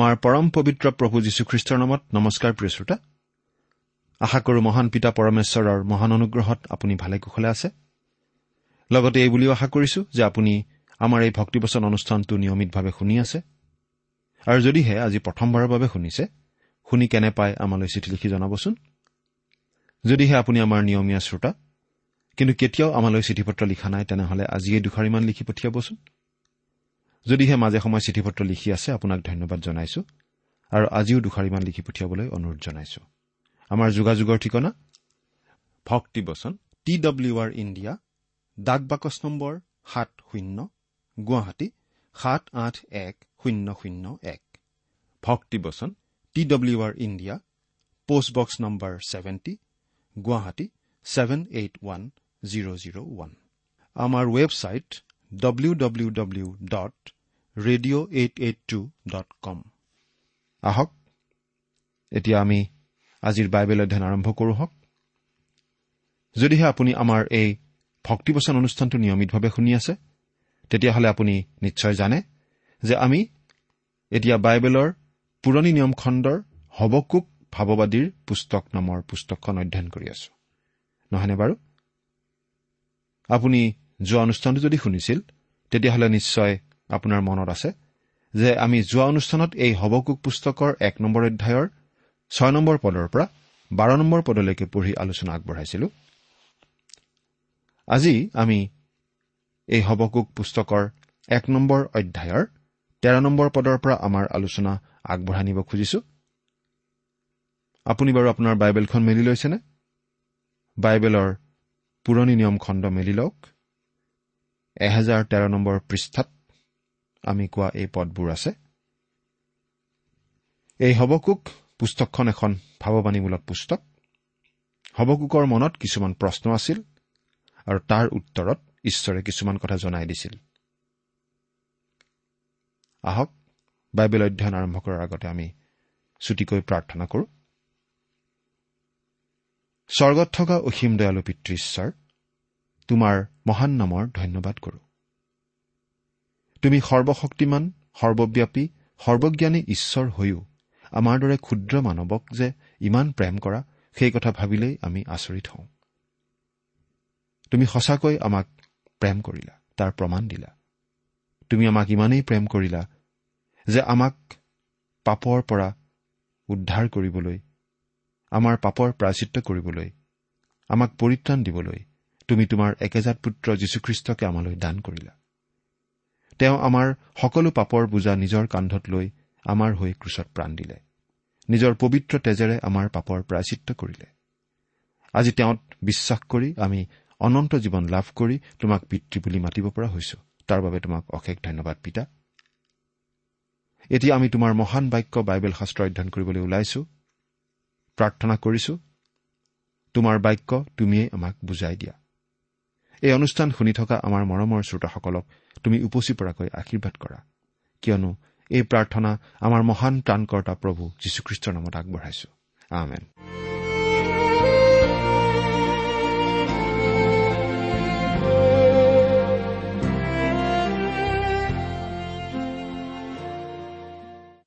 আমাৰ পৰম পবিত্ৰ প্ৰভু যীশুখ্ৰীষ্টৰ নামত নমস্কাৰ প্ৰিয় শ্ৰোতা। আশা কৰো মহান পিতা পৰমেশ্বৰৰ মহান অনুগ্ৰহত আপুনি ভালে কুশলে আছে। লগতে এই বুলিও আশা কৰিছো যে আপুনি আমাৰ এই ভক্তিবচন অনুষ্ঠানটো নিয়মিতভাৱে শুনি আছে। আৰু যদিহে আজি প্ৰথমবাৰৰ বাবে শুনিছে শুনি কেনে পাই আমালৈ চিঠি লিখি জনাবচোন। যদিহে আপুনি আমাৰ নিয়মীয়া শ্ৰোতা কিন্তু কেতিয়াও আমালৈ চিঠি পত্ৰ লিখা নাই তেনেহলে আজিয়ে দুষাৰিমান লিখি পঠিয়াবচোন। যদিহে মাজে সময়ে চিঠি পত্ৰ লিখি আছে আপোনাক ধন্যবাদ জনাইছো। আৰু আজিও দুষাৰিমান লিখি পঠিয়াবলৈ অনুৰোধ জনাইছো। আমাৰ যোগাযোগৰ ঠিকনা? ভক্তিবচন টি ডব্লিউ আৰ ইণ্ডিয়া ডাক বাকচ নম্বৰ সাত শূন্য গুৱাহাটী সাত আঠ এক শূন্য শূন্য এক। Bhaktibachan T W R India post box number seventy Guwahati seven eight one zero' zero' one. আমাৰ website W W W dot radio' eight eight two dot com আহক এতিয়া আমি আজিৰ বাইবেল অধ্যয়ন আৰম্ভ কৰোঁ হওক। যদিহে আপুনি আমাৰ এই ভক্তিবচন অনুষ্ঠানটো নিয়মিতভাৱে শুনি আছে তেতিয়াহ'লে আপুনি নিশ্চয় জানে যে আমি এতিয়া বাইবেলৰ পুৰণি নিয়ম খণ্ডৰ হবকুক ভাৱবাদীৰ পুস্তক নামৰ পুস্তকখন অধ্যয়ন কৰি আছো। নহয়নে বাৰু? আপুনি যোৱা অনুষ্ঠানটো যদি শুনিছিল তেতিয়াহ'লে নিশ্চয় আপোনাৰ মনত আছে যে আমি যোৱা অনুষ্ঠানত এই হবকুক পুস্তকৰ এক নম্বৰ অধ্যায়ৰ ছয় নম্বৰ পদৰ পৰা বাৰ নম্বৰ পদলৈকে পঢ়ি আলোচনা আগবঢ়াইছিলো। আজি আমি এই হবকুক পুস্তকৰ এক নম্বৰ অধ্যায়ৰ তেৰ নম্বৰ পদৰ পৰা আমাৰ আলোচনা আগবঢ়াই নিব খুজিছো। আপুনি বাৰু আপোনাৰ বাইবেলখন মেলি লৈছেনে? বাইবেলৰ পুৰণি নিয়ম খণ্ড মেলি লওক। এহেজাৰ তেৰ নম্বৰ পৃষ্ঠাত আমি কোৱা এই পদবোৰ আছে। এই হবকুক পুস্তকখন এখন ভাৱবাণীমূলক পুস্তক। হবকুকৰ মনত কিছুমান প্ৰশ্ন আছিল আৰু তাৰ উত্তৰত ঈশ্বৰে কিছুমান কথা জনাই দিছিল। আহক বাইবেল অধ্যয়ন আৰম্ভ কৰাৰ আগতে আমি চুটিকৈ প্ৰাৰ্থনা কৰো। স্বৰ্গত থকা অসীম দয়ালু পিতৃ ঈশ্বৰ তোমাৰ মহান নামৰ ধন্যবাদ কৰো। তুমি সৰ্বশক্তিমান সৰ্বব্যাপী সৰ্বজ্ঞানী ঈশ্বৰ হৈও আমাৰ দৰে ক্ষুদ্ৰ মানৱক যে ইমান প্ৰেম কৰা সেই কথা ভাবিলেই আমি আচৰিত হওঁ। তুমি সঁচাকৈ আমাক প্ৰেম কৰিলা তাৰ প্ৰমাণ দিলা। তুমি আমাক ইমানেই প্ৰেম কৰিলা যে আমাক পাপৰ পৰা উদ্ধাৰ কৰিবলৈ আমাৰ পাপৰ প্ৰাচিত্য কৰিবলৈ আমাক পৰিত্ৰাণ দিবলৈ তুমি তোমাৰ একেজাত পুত্ৰ যীশুখ্ৰীষ্টকে আমালৈ দান কৰিলা। তেওঁ আমাৰ সকলো পাপৰ বোজা নিজৰ কান্ধত লৈ আমাৰ হৈ ক্ৰুচত প্ৰাণ দিলে। নিজৰ পবিত্ৰ তেজেৰে আমাৰ পাপৰ প্ৰায়চিত্ৰ কৰিলে। আজি তেওঁত বিশ্বাস কৰি আমি অনন্ত জীৱন লাভ কৰি তোমাক পিতৃ বুলি মাতিব পৰা হৈছো। তাৰ বাবে তোমাক অশেষ ধন্যবাদ পিতা। এতিয়া আমি তোমাৰ মহান বাক্য বাইবেল শাস্ত্ৰ অধ্যয়ন কৰিবলৈ ওলাইছো। প্ৰাৰ্থনা কৰিছো। তোমাৰ বাক্য তুমিয়েই আমাক বুজাই দিয়া। এই অনুষ্ঠান শুনি থকা আমাৰ মৰমৰ শ্ৰোতাসকলক তুমি উপচি পৰাকৈ আশীৰ্বাদ কৰা। কিয়নো এই প্ৰাৰ্থনা আমাৰ মহান ত্ৰাণকৰ্তা প্ৰভু যীশুখ্ৰীষ্টৰ নামত আগবঢ়াইছো। আমেন।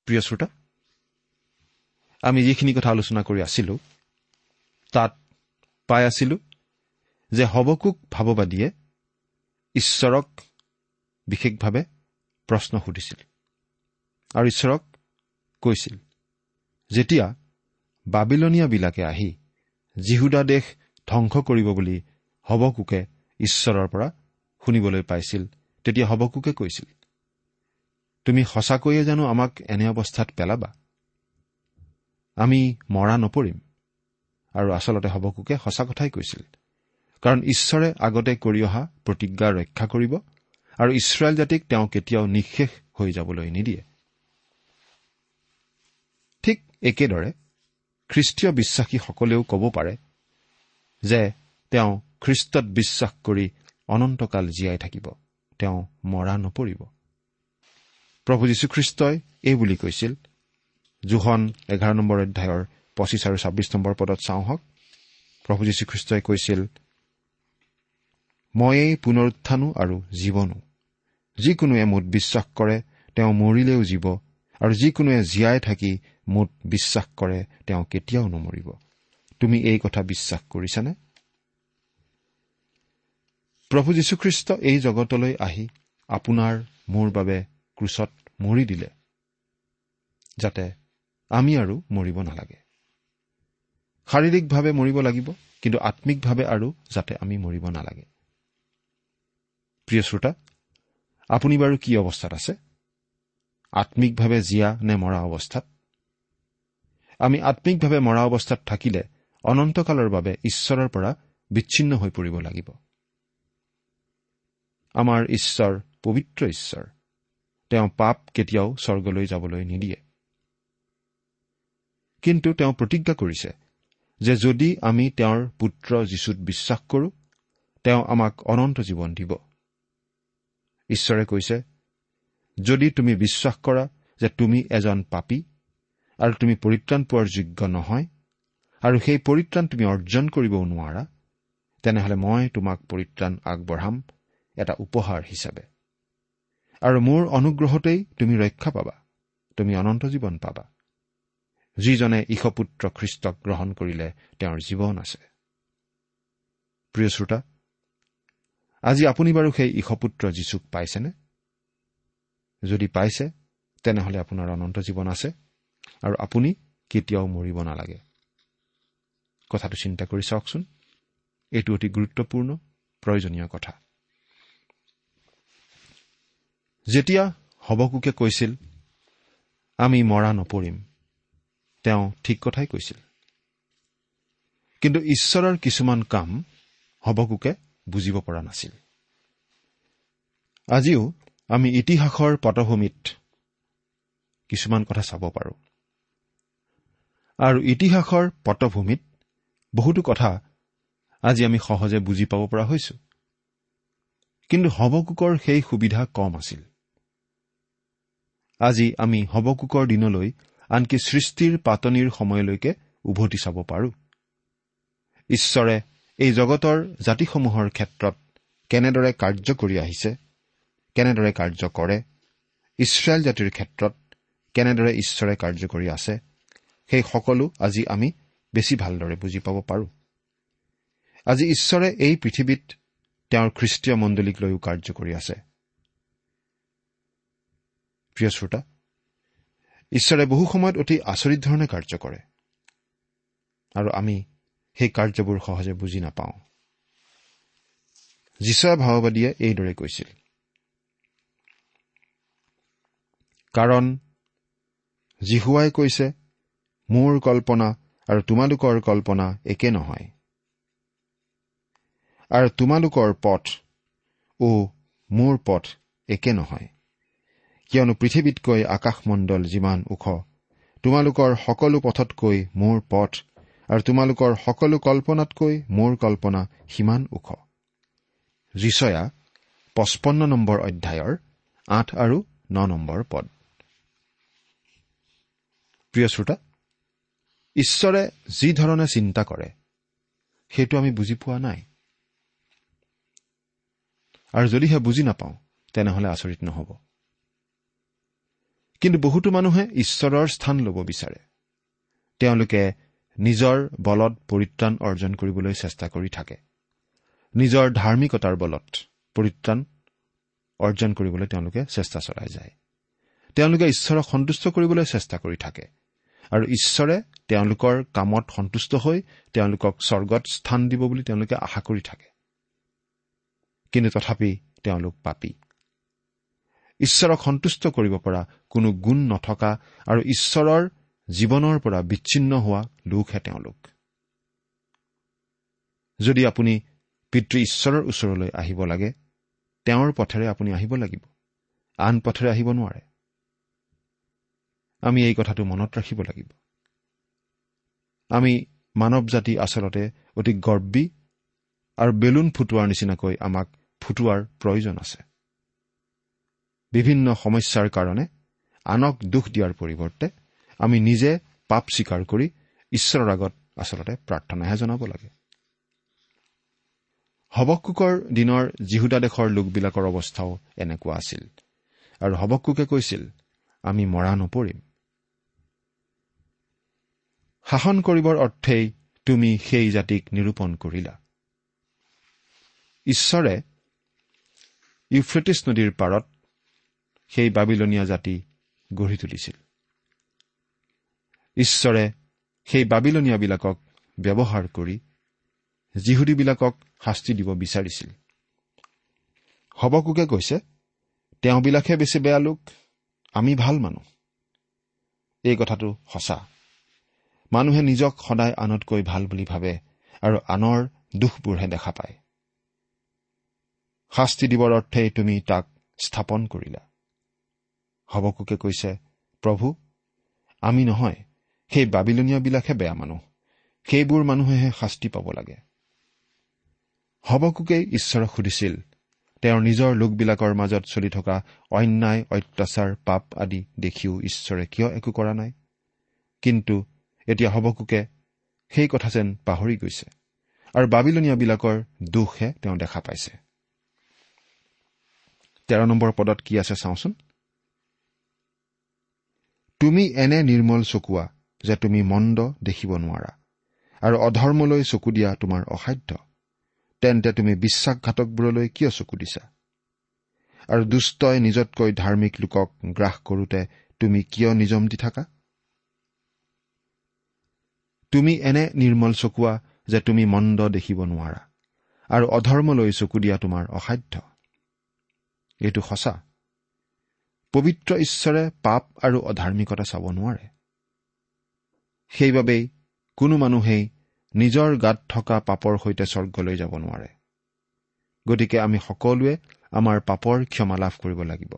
প্ৰিয় শ্ৰোতা আমি যিখিনি কথা আলোচনা কৰি আছিলো তাত পাই আছিলো যে হবকুক ভাৱবাদীয়ে ঈশ্বৰক বিশেষভাৱে প্ৰশ্ন সুধিছিল আৰু ঈশ্বৰক কৈছিল যেতিয়া বাবিলনীয়াবিলাকে আহি জিহুদা দেশ ধ্বংস কৰিব বুলি হবকুকে ঈশ্বৰৰ পৰা শুনিবলৈ পাইছিল তেতিয়া হবকুকে কৈছিল তুমি সঁচাকৈয়ে জানো আমাক এনে অৱস্থাত পেলাবা? আমি মৰা নপৰিম। আৰু আচলতে হবকুকে সঁচা কথাই কৈছিল কাৰণ ঈশ্বৰে আগতে কৰি অহা প্ৰতিজ্ঞা ৰক্ষা কৰিব আৰু ইছৰাইল জাতিক তেওঁ কেতিয়াও নিঃশেষ হৈ যাবলৈ নিদিয়ে। ঠিক একেদৰে খ্ৰীষ্টীয় বিশ্বাসীসকলেও ক'ব পাৰে যে তেওঁ খ্ৰীষ্টত বিশ্বাস কৰি অনন্তকাল জীয়াই থাকিব। তেওঁ মৰা নপৰিব। প্ৰভু যীশুখ্ৰীষ্টই এই বুলি কৈছিল জোহন এঘাৰ নম্বৰ অধ্যায়ৰ পঁচিছ আৰু ছাব্বিছ নম্বৰ পদত চাওঁ হওক। প্ৰভু যীশুখ্ৰীষ্টই কৈছিল ময়েই পুনৰুত্থানো আৰু জীৱনো। যিকোনোৱে মোত বিশ্বাস কৰে তেওঁ মৰিলেও জীৱ আৰু যিকোনোৱে জীয়াই থাকি মোত বিশ্বাস কৰে তেওঁ কেতিয়াও নমৰিব। তুমি এই কথা বিশ্বাস কৰিছানে? প্ৰভু যীশুখ্ৰীষ্ট এই জগতলৈ আহি আপোনাৰ মোৰ বাবে ক্ৰুচত মৰি দিলে যাতে আমি আৰু মৰিব নালাগে। শাৰীৰিকভাৱে মৰিব লাগিব কিন্তু আম্মিকভাৱে আৰু যাতে আমি মৰিব নালাগে। প্ৰিয় শ্ৰোতা আপুনি বাৰু কি অৱস্থাত আছে? আম্মিকভাৱে জীয়া নে মৰা অৱস্থাত? আমি আম্মিকভাৱে মৰা অৱস্থাত থাকিলে অনন্তকালৰ বাবে ঈশ্বৰৰ পৰা বিচ্ছিন্ন হৈ পৰিব লাগিব। আমাৰ ঈশ্বৰ পবিত্ৰ ঈশ্বৰ তেওঁ পাপ কেতিয়াও স্বৰ্গলৈ যাবলৈ নিদিয়ে। কিন্তু তেওঁ প্ৰতিজ্ঞা কৰিছে যে যদি আমি তেওঁৰ পুত্ৰ যীশুত বিশ্বাস কৰোঁ তেওঁ আমাক অনন্ত জীৱন দিব। ঈশ্বৰে কৈছে যদি তুমি বিশ্বাস কৰা যে তুমি এজন পাপী আৰু তুমি পৰিত্ৰাণ পোৱাৰ যোগ্য নহয় আৰু সেই পৰিত্ৰাণ তুমি অৰ্জন কৰিবও নোৱাৰা তেনেহলে মই তোমাক পৰিত্ৰাণ আগবঢ়াম এটা উপহাৰ হিচাপে। আৰু মোৰ অনুগ্ৰহতেই তুমি ৰক্ষা পাবা তুমি অনন্ত জীৱন পাবা। যিজনে ঈশপুত্ৰ খ্ৰীষ্টক গ্ৰহণ কৰিলে তেওঁৰ জীৱন আছে। প্ৰিয় শ্ৰোতা আজি আপুনি বাৰু সেই ঈশপুত্ৰ যীচুক পাইছেনে? যদি পাইছে তেনেহলে আপোনাৰ অনন্ত জীৱন আছে আৰু আপুনি কেতিয়াও মৰিব নালাগে। কথাটো চিন্তা কৰি চাওকচোন। এইটো অতি গুৰুত্বপূৰ্ণ প্ৰয়োজনীয় কথা। যেতিয়া হবকুকে কৈছিল আমি মৰা নপৰিম তেওঁ ঠিক কথাই কৈছিল। কিন্তু ঈশ্বৰৰ কিছুমান কাম হবকুকে বুজিব পৰা নাছিল। আজিও আমি ইতিহাসৰ পটভূমিত কিছুমান কথা চাব পাৰোঁ। আৰু ইতিহাসৰ পটভূমিত বহুতো কথা আজি আমি সহজে বুজি পাব পৰা হৈছো। কিন্তু হবকুকৰ সেই সুবিধা কম আছিল। আজি আমি হবকুকৰ দিনলৈ আনকি সৃষ্টিৰ পাতনিৰ সময়লৈকে উভতি চাব পাৰো। ঈশ্বৰে এই জগতৰ জাতিসমূহৰ ক্ষেত্ৰত কেনেদৰে কাৰ্য কৰি আহিছে কেনেদৰে কাৰ্য কৰে ইছৰাইল জাতিৰ ক্ষেত্ৰত কেনেদৰে ঈশ্বৰে কাৰ্য কৰি আছে সেই সকলো আজি আমি বেছি ভালদৰে বুজি পাব পাৰোঁ। আজি ঈশ্বৰে এই পৃথিৱীত তেওঁৰ খ্ৰীষ্টীয় মণ্ডলীক লৈও কাৰ্য কৰি আছে। প্ৰিয় শ্ৰোতা ঈশ্বৰে বহু সময়ত অতি আচৰিত ধৰণে কাৰ্য কৰে। আৰু আমি সেই কাৰ্যবোৰ সহজে বুজি নাপাওঁ। যীচয় ভাওবাদীয়ে এইদৰে কৈছিল। কাৰণ জিহুৱাই কৈছে মোৰ কল্পনা আৰু তোমালোকৰ কল্পনা একে নহয়। আৰু তোমালোকৰ পথ অ মোৰ পথ একে নহয়। কিয়নো পৃথিৱীতকৈ আকাশমণ্ডল যিমান ওখ তোমালোকৰ সকলো পথতকৈ মোৰ পথ আৰু তোমালোকৰ সকলো কল্পনাতকৈ মোৰ কল্পনা সিমান ওখ। ৰিচয়া পঁচপন্ন নম্বৰ অধ্যায়ৰ আঠ আৰু ন নম্বৰ পদ। প্ৰিয় শ্ৰোতা ঈশ্বৰে যি ধৰণে চিন্তা কৰে সেইটো আমি বুজি পোৱা নাই। আৰু যদিহে বুজি নাপাওঁ তেনেহলে আচৰিত নহ'ব। কিন্তু বহুতো মানুহে ঈশ্বৰৰ স্থান ল'ব বিচাৰে। তেওঁলোকে নিজৰ বলত পৰিত্ৰাণ অৰ্জন কৰিবলৈ চেষ্টা কৰি থাকে। নিজৰ ধাৰ্মিকতাৰ বলত পৰিত্ৰাণ অৰ্জন কৰিবলৈ তেওঁলোকে চেষ্টা চলাই যায়। তেওঁলোকে ঈশ্বৰক সন্তুষ্ট কৰিবলৈ চেষ্টা কৰি থাকে। আৰু ঈশ্বৰে তেওঁলোকৰ কামত সন্তুষ্ট হৈ তেওঁলোকক স্বৰ্গত স্থান দিব বুলি তেওঁলোকে আশা কৰি থাকে। কিন্তু তথাপি তেওঁলোক পাপী। ঈশ্বৰক সন্তুষ্ট কৰিব পৰা কোনো গুণ নথকা আৰু ঈশ্বৰৰ জীৱনৰ পৰা বিচ্ছিন্ন হোৱা লোকহে তেওঁলোক। যদি আপুনি পিতৃ ঈশ্বৰৰ ওচৰলৈ আহিব লাগে তেওঁৰ পথেৰে আপুনি আহিব লাগিব আন পথেৰে আহিব নোৱাৰে। আমি এই কথাটো মনত ৰাখিব লাগিব। আমি মানৱ জাতি আচলতে অতি গৰ্বী আৰু বেলুন ফুটোৱাৰ নিচিনাকৈ আমাক ফুটোৱাৰ প্ৰয়োজন আছে। বিভিন্ন সমস্যাৰ কাৰণে আনক দোষ দিয়াৰ পৰিৱৰ্তে আমি নিজে পাপ স্বীকাৰ কৰি ঈশ্বৰৰ আগত আচলতে প্ৰাৰ্থনাহে জনাব লাগে। হবকুকৰ দিনৰ জিহুদা দেশৰ লোকবিলাকৰ অৱস্থাও এনেকুৱা আছিল। আৰু হবকুকে কৈছিল আমি মৰা নপৰিম। শাসন কৰিবৰ অৰ্থেই তুমি সেই জাতিক নিৰূপণ কৰিলা। ঈশ্বৰে ইউফ্ৰেটিছ নদীৰ পাৰত সেই বাবিলনীয়া জাতি গঢ়ি তুলিছিল। ঈশ্বৰে সেই বাবিলনীয়াবিলাকক ব্যৱহাৰ কৰি যিহুদীবিলাকক শাস্তি দিব বিচাৰিছিল। হবকুকে কৈছে তেওঁবিলাকহে বেছি বেয়া লোক আমি ভাল মানুহ। এই কথাটো সঁচা। মানুহে নিজক সদায় আনতকৈ ভাল বুলি ভাবে আৰু আনৰ দুখবোৰহে দেখা পায়। শাস্তি দিবৰ অৰ্থেই তুমি তাক স্থাপন কৰিলা। হবকুকে কৈছে প্ৰভু আমি নহয় সেই বাবিলনীয়াবিলাকহে বেয়া মানুহ। সেইবোৰ মানুহেহে শাস্তি পাব লাগে। হবকুকেই ঈশ্বৰক সুধিছিল তেওঁৰ নিজৰ লোকবিলাকৰ মাজত চলি থকা অন্যায় অত্যাচাৰ পাপ আদি দেখিও ঈশ্বৰে কিয় একো কৰা নাই? কিন্তু এতিয়া হবকুকে সেই কথা যেন পাহৰি গৈছে আৰু বাবিলনীয়াবিলাকৰ দোষহে তেওঁ দেখা পাইছে। তেৰ নম্বৰ পদত কি আছে চাওঁচোন? তুমি এনে নিৰ্মল চকুৱা যে তুমি মন্দ দেখিব নোৱাৰা। আৰু অধৰ্মলৈ চকু দিয়া তোমাৰ অসাধ্য। তেন্তে তুমি বিশ্বাসঘাতকবোৰলৈ কিয় চকু দিছা? আৰু দুষ্টই নিজতকৈ ধাৰ্মিক লোকক গ্ৰাস কৰোতে তুমি কিয় নিজম দি থাকা? তুমি এনে নিৰ্মল চকুৱা যে তুমি মন্দ দেখিব নোৱাৰা। আৰু অধৰ্মলৈ চকু দিয়া তোমাৰ অসাধ্য। এইটো সঁচা। পবিত্ৰ ঈশ্বৰে পাপ আৰু অধাৰ্মিকতা চাব নোৱাৰে। সেইবাবেই কোনো মানুহেই নিজৰ গাত থকা পাপৰ সৈতে স্বৰ্গলৈ যাব নোৱাৰে। গতিকে আমি সকলোৱে আমাৰ পাপৰ ক্ষমা লাভ কৰিব লাগিব।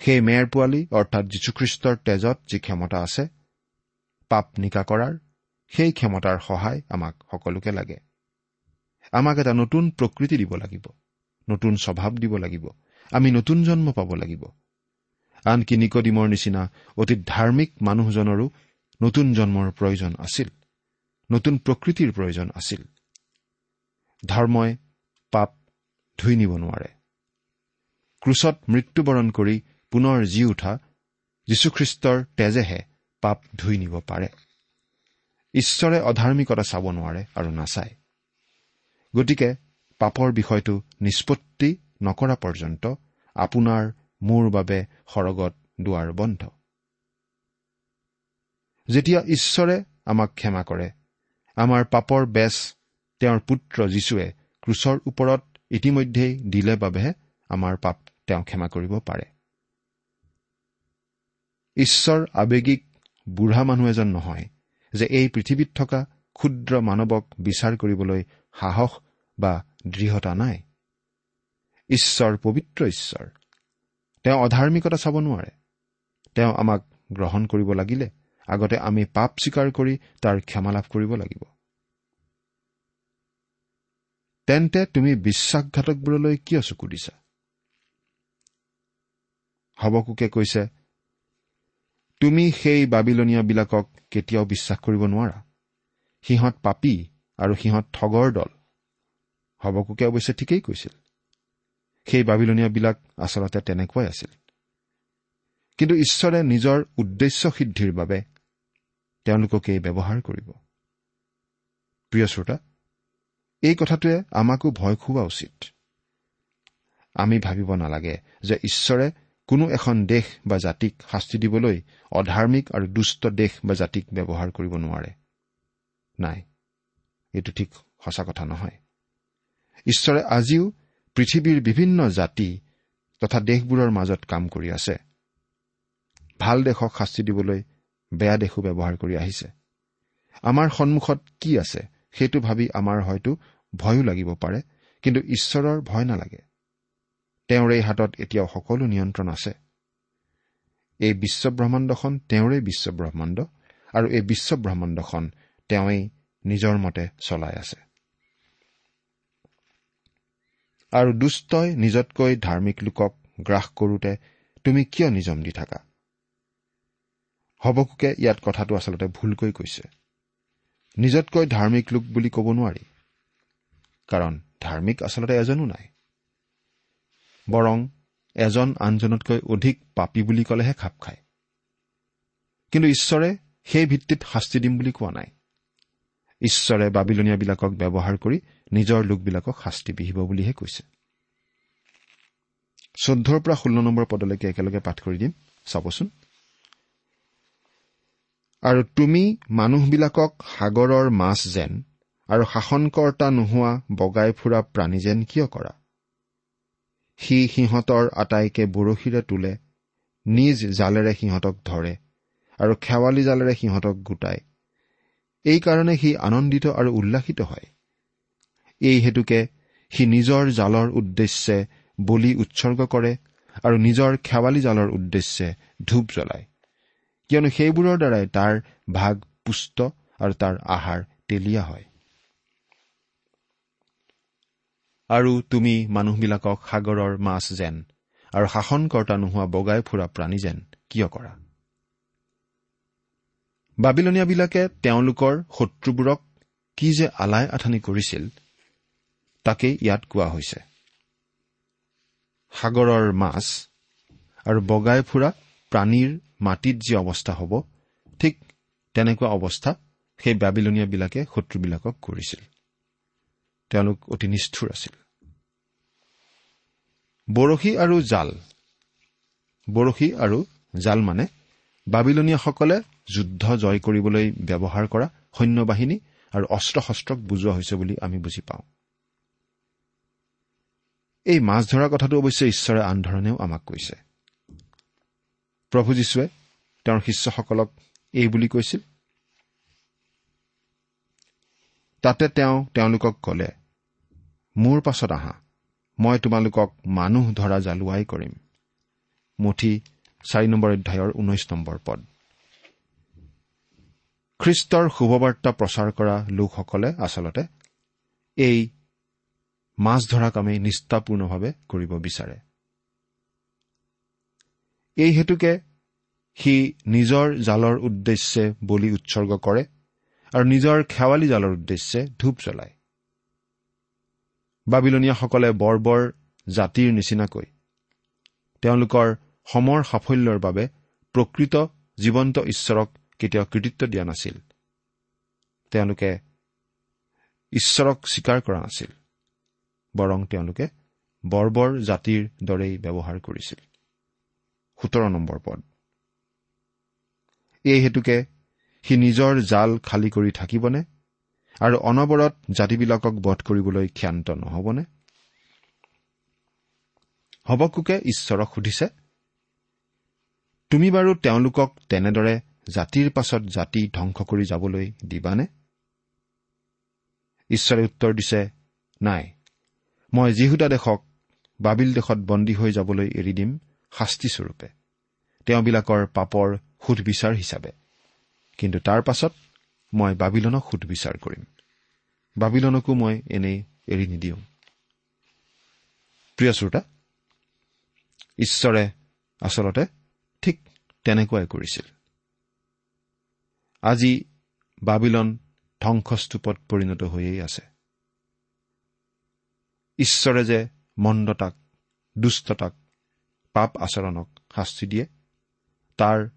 সেই মেৰ পোৱালী অৰ্থাৎ যীশুখ্ৰীষ্টৰ তেজত যি ক্ষমতা আছে পাপ নিকা কৰাৰ সেই ক্ষমতাৰ সহায় আমাক সকলোকে লাগে। আমাক এটা নতুন প্ৰকৃতি দিব লাগিব নতুন স্বভাৱ দিব লাগিব আমি নতুন জন্ম পাব লাগিব। আনকি নিকডিমৰ নিচিনা অতি ধাৰ্মিক মানুহজনৰো নতুন জন্মৰ প্ৰয়োজন আছিল। নতুন প্ৰকৃতিৰ প্ৰয়োজন আছিল। ধৰ্মই পাপ ধুই নিব নোৱাৰে। ক্ৰুচত মৃত্যুবৰণ কৰি পুনৰ জি উঠা যীশুখ্ৰীষ্টৰ তেজেহে পাপ ধুই নিব পাৰে। ঈশ্বৰে অধাৰ্মিকতা চাব নোৱাৰে আৰু নাচায়। গতিকে পাপৰ বিষয়টো নিষ্পত্তি নকৰা পৰ্যন্ত আপোনাৰ মোৰ বাবে সৰগত দুৱাৰ বন্ধ। যেতিয়া ঈশ্বৰে আমাক ক্ষমা কৰে আমাৰ পাপৰ বেচ তেওঁৰ পুত্ৰ যীশুৱে ক্ৰুচৰ ওপৰত ইতিমধ্যেই দিলে বাবেহে আমাৰ পাপ তেওঁ ক্ষমা কৰিব পাৰে। ঈশ্বৰ আৱেগিক বুঢ়া মানুহ এজন নহয় যে এই পৃথিৱীত থকা ক্ষুদ্ৰ মানৱক বিচাৰ কৰিবলৈ সাহস বা দৃঢ়তা নাই। ঈশ্বৰ পবিত্ৰ ঈশ্বৰ। তেওঁ অধাৰ্মিকতা চাব নোৱাৰে। তেওঁ আমাক গ্ৰহণ কৰিব লাগিলে। আগতে আমি পাপ স্বীকাৰ কৰি তাৰ ক্ষমা লাভ কৰিব লাগিব। তেন্তে তুমি বিশ্বাসঘাতকবোৰলৈ কিয় চকু দিছা? হবকুকে কৈছে তুমি সেই বাবিলনীয়াবিলাকক কেতিয়াও বিশ্বাস কৰিব নোৱাৰা। সিহঁত পাপী আৰু সিহঁত ঠগৰ দল। হবকুকে অৱশ্যে ঠিকেই কৈছিল। সেই বাবিলনীয়াবিলাক আচলতে তেনেকুৱাই আছিল। কিন্তু ঈশ্বৰে নিজৰ উদ্দেশ্য সিদ্ধিৰ বাবে তেওঁলোককেই ব্যৱহাৰ কৰিব। প্ৰিয় শ্ৰোতা এই কথাটোৱে আমাকো ভয় খুওৱা উচিত। আমি ভাবিব নালাগে যে ঈশ্বৰে কোনো এখন দেশ বা জাতিক শাস্তি দিবলৈ অধাৰ্মিক আৰু দুষ্ট দেশ বা জাতিক ব্যৱহাৰ কৰিব নোৱাৰে। নাই এইটো ঠিক সঁচা কথা নহয়। ঈশ্বৰে আজিও পৃথিৱীৰ বিভিন্ন জাতি তথা দেশবোৰৰ মাজত কাম কৰি আছে। ভাল দেশক শাস্তি দিবলৈ বেয়া দেশো ব্যৱহাৰ কৰি আহিছে। আমাৰ সন্মুখত কি আছে সেইটো ভাবি আমাৰ হয়তো ভয়ো লাগিব পাৰে কিন্তু ঈশ্বৰৰ ভয় নালাগে। তেওঁৰ এই হাতত এতিয়াও সকলো নিয়ন্ত্ৰণ আছে। এই বিশ্বব্ৰহ্মাণ্ডখন তেওঁৰে বিশ্বব্ৰহ্মাণ্ড আৰু এই বিশ্বব্ৰহ্মাণ্ডখন তেওঁই নিজৰ মতে চলাই আছে। আৰু দুষ্টই নিজতকৈ ধাৰ্মিক লোকক গ্ৰাস কৰোতে তুমি কিয় নিজম দি থাকা? হবকুকে ইয়াত কথাটো আচলতে ভুলকৈ কৈছে। নিজতকৈ ধাৰ্মিক লোক বুলি ক'ব নোৱাৰি। কাৰণ ধাৰ্মিক আচলতে এজনো নাই। বৰং এজন আনজনতকৈ অধিক পাপী বুলি ক'লেহে খাপ খায়। কিন্তু ঈশ্বৰে সেই ভিত্তিত শাস্তি দিম বুলি কোৱা নাই। ঈশ্বৰে বাবিলনীয়াবিলাকক ব্যৱহাৰ কৰি নিজৰ লোকবিলাকক শাস্তি বিহিব বুলিহে কৈছে। চৈধ্যৰ পৰা ষোল্ল নম্বৰ পদলৈকে একেলগে পাঠ কৰি দিম। চাবচোন। আৰু তুমি মানুহবিলাকক সাগৰৰ মাছ যেন আৰু শাসনকৰ্তা নোহোৱা বগাই ফুৰা প্ৰাণী যেন কিয় কৰা? সি সিহঁতৰ আটাইকে বৰশীৰে তোলে নিজ জালেৰে সিহঁতক ধৰে আৰু খেৱালি জালেৰে সিহঁতক গোটায়। এইকাৰণে সি আনন্দিত আৰু উল্লাসিত হয়। এই হেতুকে সি নিজৰ জালৰ উদ্দেশ্যে বলি উৎসৰ্গ কৰে আৰু নিজৰ খেৱালি জালৰ উদ্দেশ্যে ধূপ জ্বলায়। কিয়নো সেইবোৰৰ দ্বাৰাই তাৰ ভাগ পুষ্ট আৰু তাৰ আহাৰ তেলীয়া হয়। আৰু তুমি মানুহবিলাকক সাগৰৰ মাছ যেন আৰু শাসনকৰ্তা নোহোৱা বগাই ফুৰা প্ৰাণী যেন কিয় কৰা? বাবিলনীয়াবিলাকে তেওঁলোকৰ শত্ৰুবোৰক কি যে আলাই আঠানি কৰিছিল তাকেই ইয়াত কোৱা হৈছে। সাগৰৰ মাছ আৰু বগাই ফুৰা প্ৰাণীৰ মাটিত যি অৱস্থা হ'ব ঠিক তেনেকুৱা অৱস্থা সেই বাবিলনীয়াবিলাকে শত্ৰুবিলাকক কৰিছিল। তেওঁলোক অতি নিষ্ঠুৰ আছিল। বৰশী আৰু জাল। বৰশী আৰু জাল মানে বাবিলনীয়াসকলে যুদ্ধ জয় কৰিবলৈ ব্যৱহাৰ কৰা সৈন্য বাহিনী আৰু অস্ত্ৰ শস্ত্ৰক বুজোৱা হৈছে বুলি আমি বুজি পাওঁ। এই মাছ ধৰাৰ কথাটো অৱশ্যে ঈশ্বৰে আন ধৰণেও আমাক কৈছে। প্ৰভু যীশুৱে তেওঁৰ শিষ্যসকলক এই বুলি কৈছিল। তাতে তেওঁ তেওঁলোকক কলে মোৰ পাছত আহা মই তোমালোকক মানুহ ধৰা জালুৱাই কৰিম। মুঠি চাৰি নম্বৰ অধ্যায়ৰ ঊনৈশ নম্বৰ পদ। খ্ৰীষ্টৰ শুভবাৰ্তা প্ৰচাৰ কৰা লোকসকলে আচলতে এই মাছ ধৰা কামেই নিষ্ঠাপূৰ্ণভাৱে কৰিব বিচাৰে। এই হেতুকে সি নিজৰ জালৰ উদ্দেশ্যে বলি উৎসৰ্গ কৰে আৰু নিজৰ খেৱালি জালৰ উদ্দেশ্যে ধূপ জ্বলায়। বাবিলনীয়াসকলে বৰ বৰ জাতিৰ নিচিনাকৈ তেওঁলোকৰ সমৰ সাফল্যৰ বাবে প্ৰকৃত জীৱন্ত ঈশ্বৰক কেতিয়াও কৃতিত্ব দিয়া নাছিল। তেওঁলোকে ঈশ্বৰক স্বীকাৰ কৰা নাছিল বৰং তেওঁলোকে বৰ্বৰ জাতিৰ দৰেই ব্যৱহাৰ কৰিছিল। সোতৰ নম্বৰ পদ। এই হেতুকে সি নিজৰ জাল খালী কৰি থাকিবনে? আৰু অনবৰত জাতিবিলাকক বধ কৰিবলৈ ক্ষান্ত নহবনে? হবকুকে ঈশ্বৰক সুধিছে তুমি বাৰু তেওঁলোকক তেনেদৰে জাতিৰ পাছত জাতি ধ্বংস কৰি যাবলৈ দিবানে? ঈশ্বৰে উত্তৰ দিছে নাই। মই যিহুদা দেশক বাবিল দেশত বন্দী হৈ যাবলৈ এৰি দিম। শাস্তিস্বৰূপে তেওঁবিলাকৰ পাপৰ সুধবিচাৰ হিচাপে। কিন্তু তাৰ পাছত মই বাবিলনক সুধবিচাৰ কৰিম। বাবিলনকো মই এনেই এৰি নিদিওঁ। প্ৰিয় শ্ৰোতা ঈশ্বৰে আচলতে ঠিক তেনেকুৱাই কৰিছিল। আজি বাবিলন ধ্বংসস্তূপত পৰিণত হৈয়েই আছে। ঈশ্বৰে যে মন্দতাক দুষ্টতাক পাপ আচৰণক শাস্তি দিয়ে তাৰ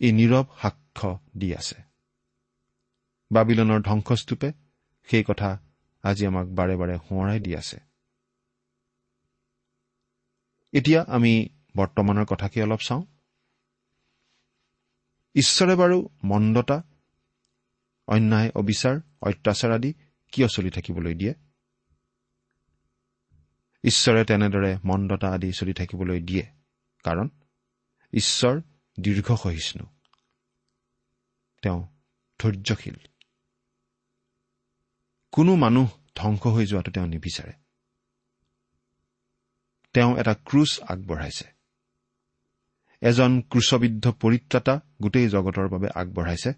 এই নীৰৱ সাক্ষ্য দি আছে। বাবিলনৰ ধ্বংসস্তূপে সেই কথা আজি আমাক বাৰে বাৰে সোঁৱৰাই দি আছে। এতিয়া আমি বৰ্তমানৰ কথাকে অলপ চাওঁ। ঈশ্বৰে বাৰু মন্দতা অন্যায় অবিচাৰ অত্যাচাৰ আদি কিয় চলি থাকিবলৈ দিয়ে? ঈশ্বৰে তেনেদৰে মন্দতা আদি চলি থাকিবলৈ দিয়ে। কাৰণ ঈশ্বৰ দীৰ্ঘ সহিষ্ণু তেওঁ ধৈৰ্যশীল। কোনো মানুহ ধ্বংস হৈ যোৱাটো তেওঁ নিবিচাৰে। তেওঁ এটা ক্ৰুচ আগবঢ়াইছে। এজন ক্ৰুচবিদ্ধ পৰিত্ৰাতা গোটেই জগতৰ বাবে আগবঢ়াইছে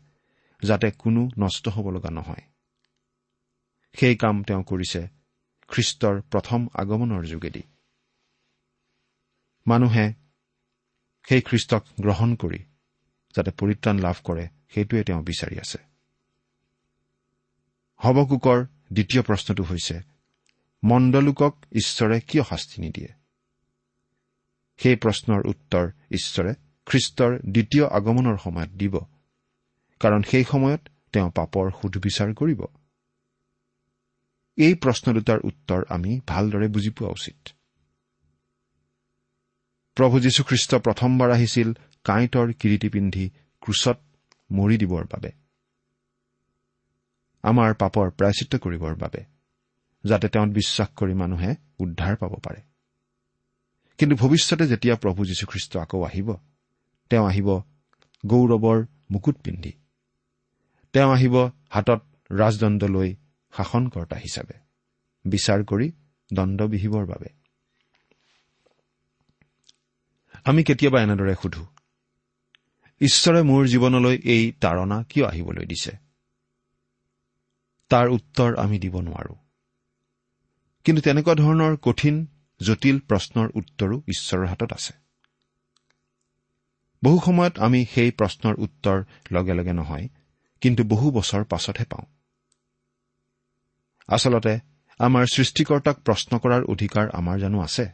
যাতে কোনো নষ্ট হ'ব লগা নহয়। সেই কাম তেওঁ কৰিছে খ্ৰীষ্টৰ প্ৰথম আগমনৰ যোগেদি। মানুহে সেই খ্ৰীষ্টক গ্ৰহণ কৰি যাতে পৰিত্ৰাণ লাভ কৰে সেইটোৱে তেওঁ বিচাৰি আছে। হৱকোকৰ দ্বিতীয় প্ৰশ্নটো হৈছে মণ্ডলোকক ঈশ্বৰে কিয় শাস্তি নিদিয়ে? সেই প্ৰশ্নৰ উত্তৰ ঈশ্বৰে খ্ৰীষ্টৰ দ্বিতীয় আগমনৰ সময়ত দিব কাৰণ সেই সময়ত তেওঁ পাপৰ সুধবিচাৰ কৰিব। এই প্ৰশ্ন দুটাৰ উত্তৰ আমি ভালদৰে বুজি পোৱা উচিত। প্ৰভু যীশুখ্ৰীষ্ট প্ৰথমবাৰ আহিছিল কাঁইটৰ কিৰিটি পিন্ধি ক্ৰুচত মৰি দিবৰ বাবে। আমাৰ পাপৰ প্ৰায়চিত্ৰ কৰিবৰ বাবে যাতে তেওঁত বিশ্বাস কৰি মানুহে উদ্ধাৰ পাব পাৰে। কিন্তু ভৱিষ্যতে যেতিয়া প্ৰভু যীশুখ্ৰীষ্ট আকৌ আহিব তেওঁ আহিব গৌৰৱৰ মুকুট পিন্ধি। তেওঁ আহিব হাতত ৰাজদণ্ড লৈ শাসনকৰ্তা হিচাপে। বিচাৰ কৰি দণ্ড বিহিবৰ বাবে। আমি কেতিয়াবা এনেদৰে সুধো ঈশ্বৰে মোৰ জীৱনলৈ এই তাৰণা কিয় আহিবলৈ দিছে? তাৰ উত্তৰ আমি দিব নোৱাৰো। কিন্তু তেনেকুৱা ধৰণৰ কঠিন জটিল প্ৰশ্নৰ উত্তৰো ঈশ্বৰৰ হাতত আছে। বহু সময়ত আমি সেই প্ৰশ্নৰ উত্তৰ লগে লগে নহয় কিন্তু বহু বছৰ পাছতহে পাওঁ। আচলতে আমাৰ সৃষ্টিকৰ্তাক প্ৰশ্ন কৰাৰ অধিকাৰ আমাৰ জানো আছে?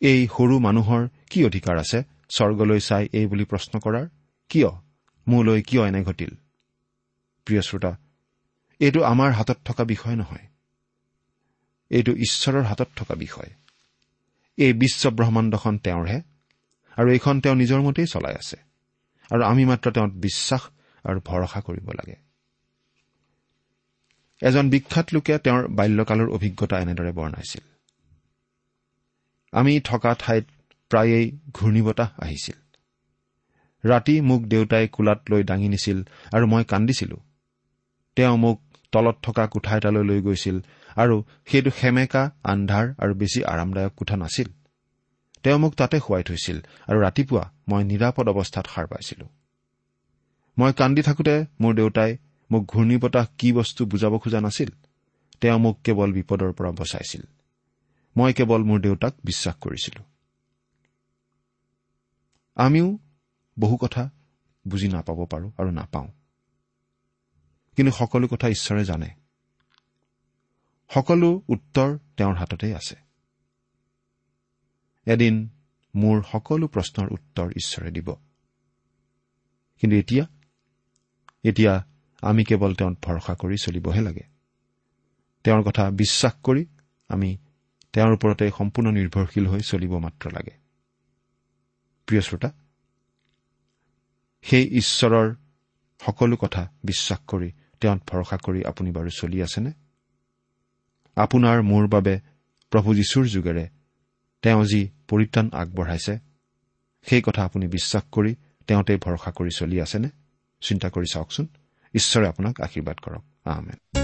এই সৰু মানুহৰ কি অধিকাৰ আছে? স্বৰ্গলৈ চাই এই বুলি প্ৰশ্ন কৰাৰ? কিয়? মোলৈ কিয় এনে ঘটিল? প্ৰিয় শ্ৰোতা এইটো আমাৰ হাতত থকা বিষয় নহয়। এইটো ঈশ্বৰৰ হাতত থকা বিষয়। এই বিশ্ব ব্ৰহ্মাণ্ডখন তেওঁৰহে আৰু এইখন তেওঁ নিজৰ মতেই চলাই আছে। আৰু আমি মাত্ৰ তেওঁত বিশ্বাস আৰু ভৰসা কৰিব লাগে। এজন বিখ্যাত লোকে তেওঁৰ বাল্যকালৰ অভিজ্ঞতা এনেদৰে বৰ্ণাইছিল। আমি থকা ঠাইত প্ৰায়েই ঘূৰ্ণী বতাহ আহিছিল। ৰাতি মোক দেউতাই কোলাত লৈ দাঙি নিছিল আৰু মই কান্দিছিলো। তেওঁ মোক তলত থকা কোঠা এটালৈ লৈ গৈছিল আৰু সেইটো সেমেকা আন্ধাৰ আৰু বেছি আৰামদায়ক কোঠা নাছিল। তেওঁ মোক তাতে শুৱাই থৈছিল আৰু ৰাতিপুৱা মই নিৰাপদ অৱস্থাত সাৰ পাইছিলো। মই কান্দি থাকোঁতে মোৰ দেউতাই মোক ঘূৰ্ণী বতাহ কি বস্তু বুজাব খোজা নাছিল তেওঁ মোক কেৱল বিপদৰ পৰা বচাইছিল। মই কেৱল মোৰ দেউতাক বিশ্বাস কৰিছিলো। আমিও বহু কথা বুজি নাপাব পাৰোঁ আৰু নাপাওঁ। কিন্তু সকলো কথা ঈশ্বৰে জানে। সকলো উত্তৰ তেওঁৰ হাততেই আছে। এদিন মোৰ সকলো প্ৰশ্নৰ উত্তৰ ঈশ্বৰে দিব। কিন্তু এতিয়া এতিয়া আমি কেৱল তেওঁত ভৰসা কৰি চলিবহে লাগে। তেওঁৰ কথা বিশ্বাস কৰি আমি তেওঁৰ ওপৰতে সম্পূৰ্ণ নিৰ্ভৰশীল হৈ চলিব মাত্ৰ লাগে। প্ৰিয় শ্ৰোতা সেই ঈশ্বৰৰ সকলো কথা বিশ্বাস কৰি তেওঁত ভৰসা কৰি আপুনি বাৰু চলি আছেনে? আপোনাৰ মোৰ বাবে প্ৰভু যীশুৰ যোগেৰে তেওঁ যি পৰিত্ৰাণ আগবঢ়াইছে সেই কথা আপুনি বিশ্বাস কৰি তেওঁতে ভৰসা কৰি চলি আছেনে? চিন্তা কৰি চাওকচোন। ঈশ্বৰে আপোনাক আশীৰ্বাদ কৰক। আহমেদ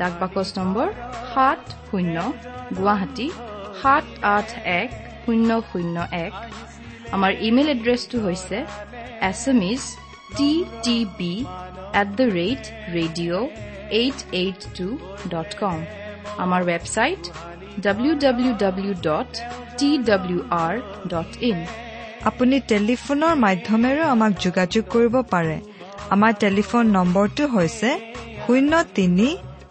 ডাক বাকচ নম্বৰ সাত শূন্য গুৱাহাটী সাত আঠ এক শূন্য শূন্য এক। আমাৰ ইমেইল এড্ৰেছটো হৈছে S M is T T B at the rate radio' eight eight two dot com. আমাৰ website W W W dot T W R dot in. আপুনি টেলিফোনৰ মাধ্যমেৰেও আমাক যোগাযোগ কৰিব পাৰে। আমাৰ টেলিফোন নম্বৰটো হৈছে শূন্য তিনি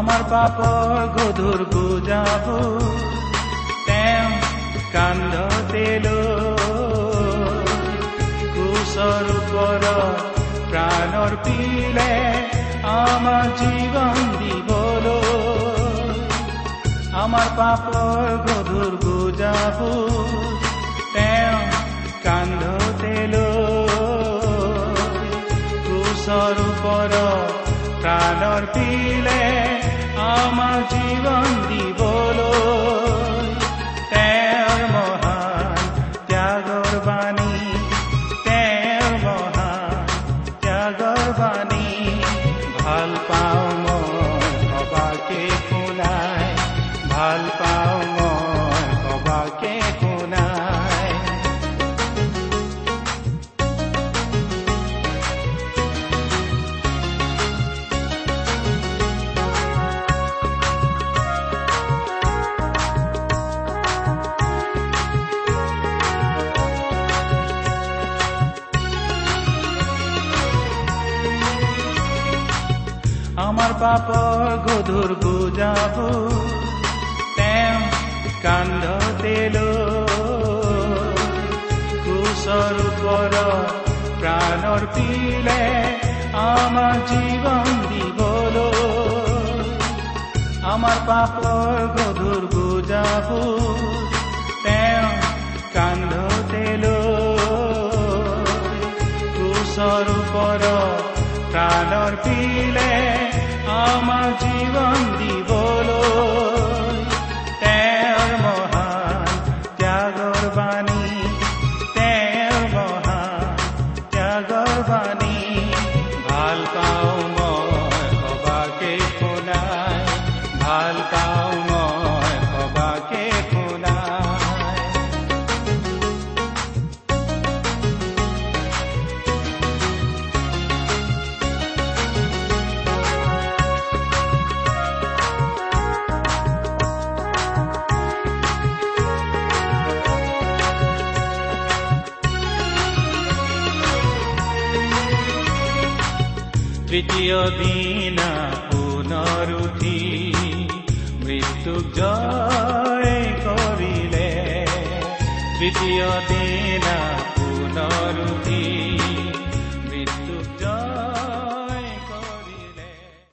আমাৰ পাপৰ গধুৰ বুজাব তেওঁ কান্ধতে কুশৰ ওপৰত প্ৰাণৰ পিলে আমাৰ জীৱন দিবলৈ আমাৰ পাপৰ গধুৰ বুজাব তেওঁ কান্ধতে কুশৰ ওপৰত প্ৰাণৰ পিলে আমাৰ জীৱন দিবলৈ পাপৰ গধুৰ বুজাব তেওঁ কান্ধতে কুশৰ ওপৰত প্ৰাণৰ পিলে আমাৰ জীৱন দিবলৈ আমাৰ পাপৰ গধুৰ বুজাব তেওঁ কান্ধতে কুশৰ ওপৰত প্ৰাণৰ পিলে আমাৰ জীৱন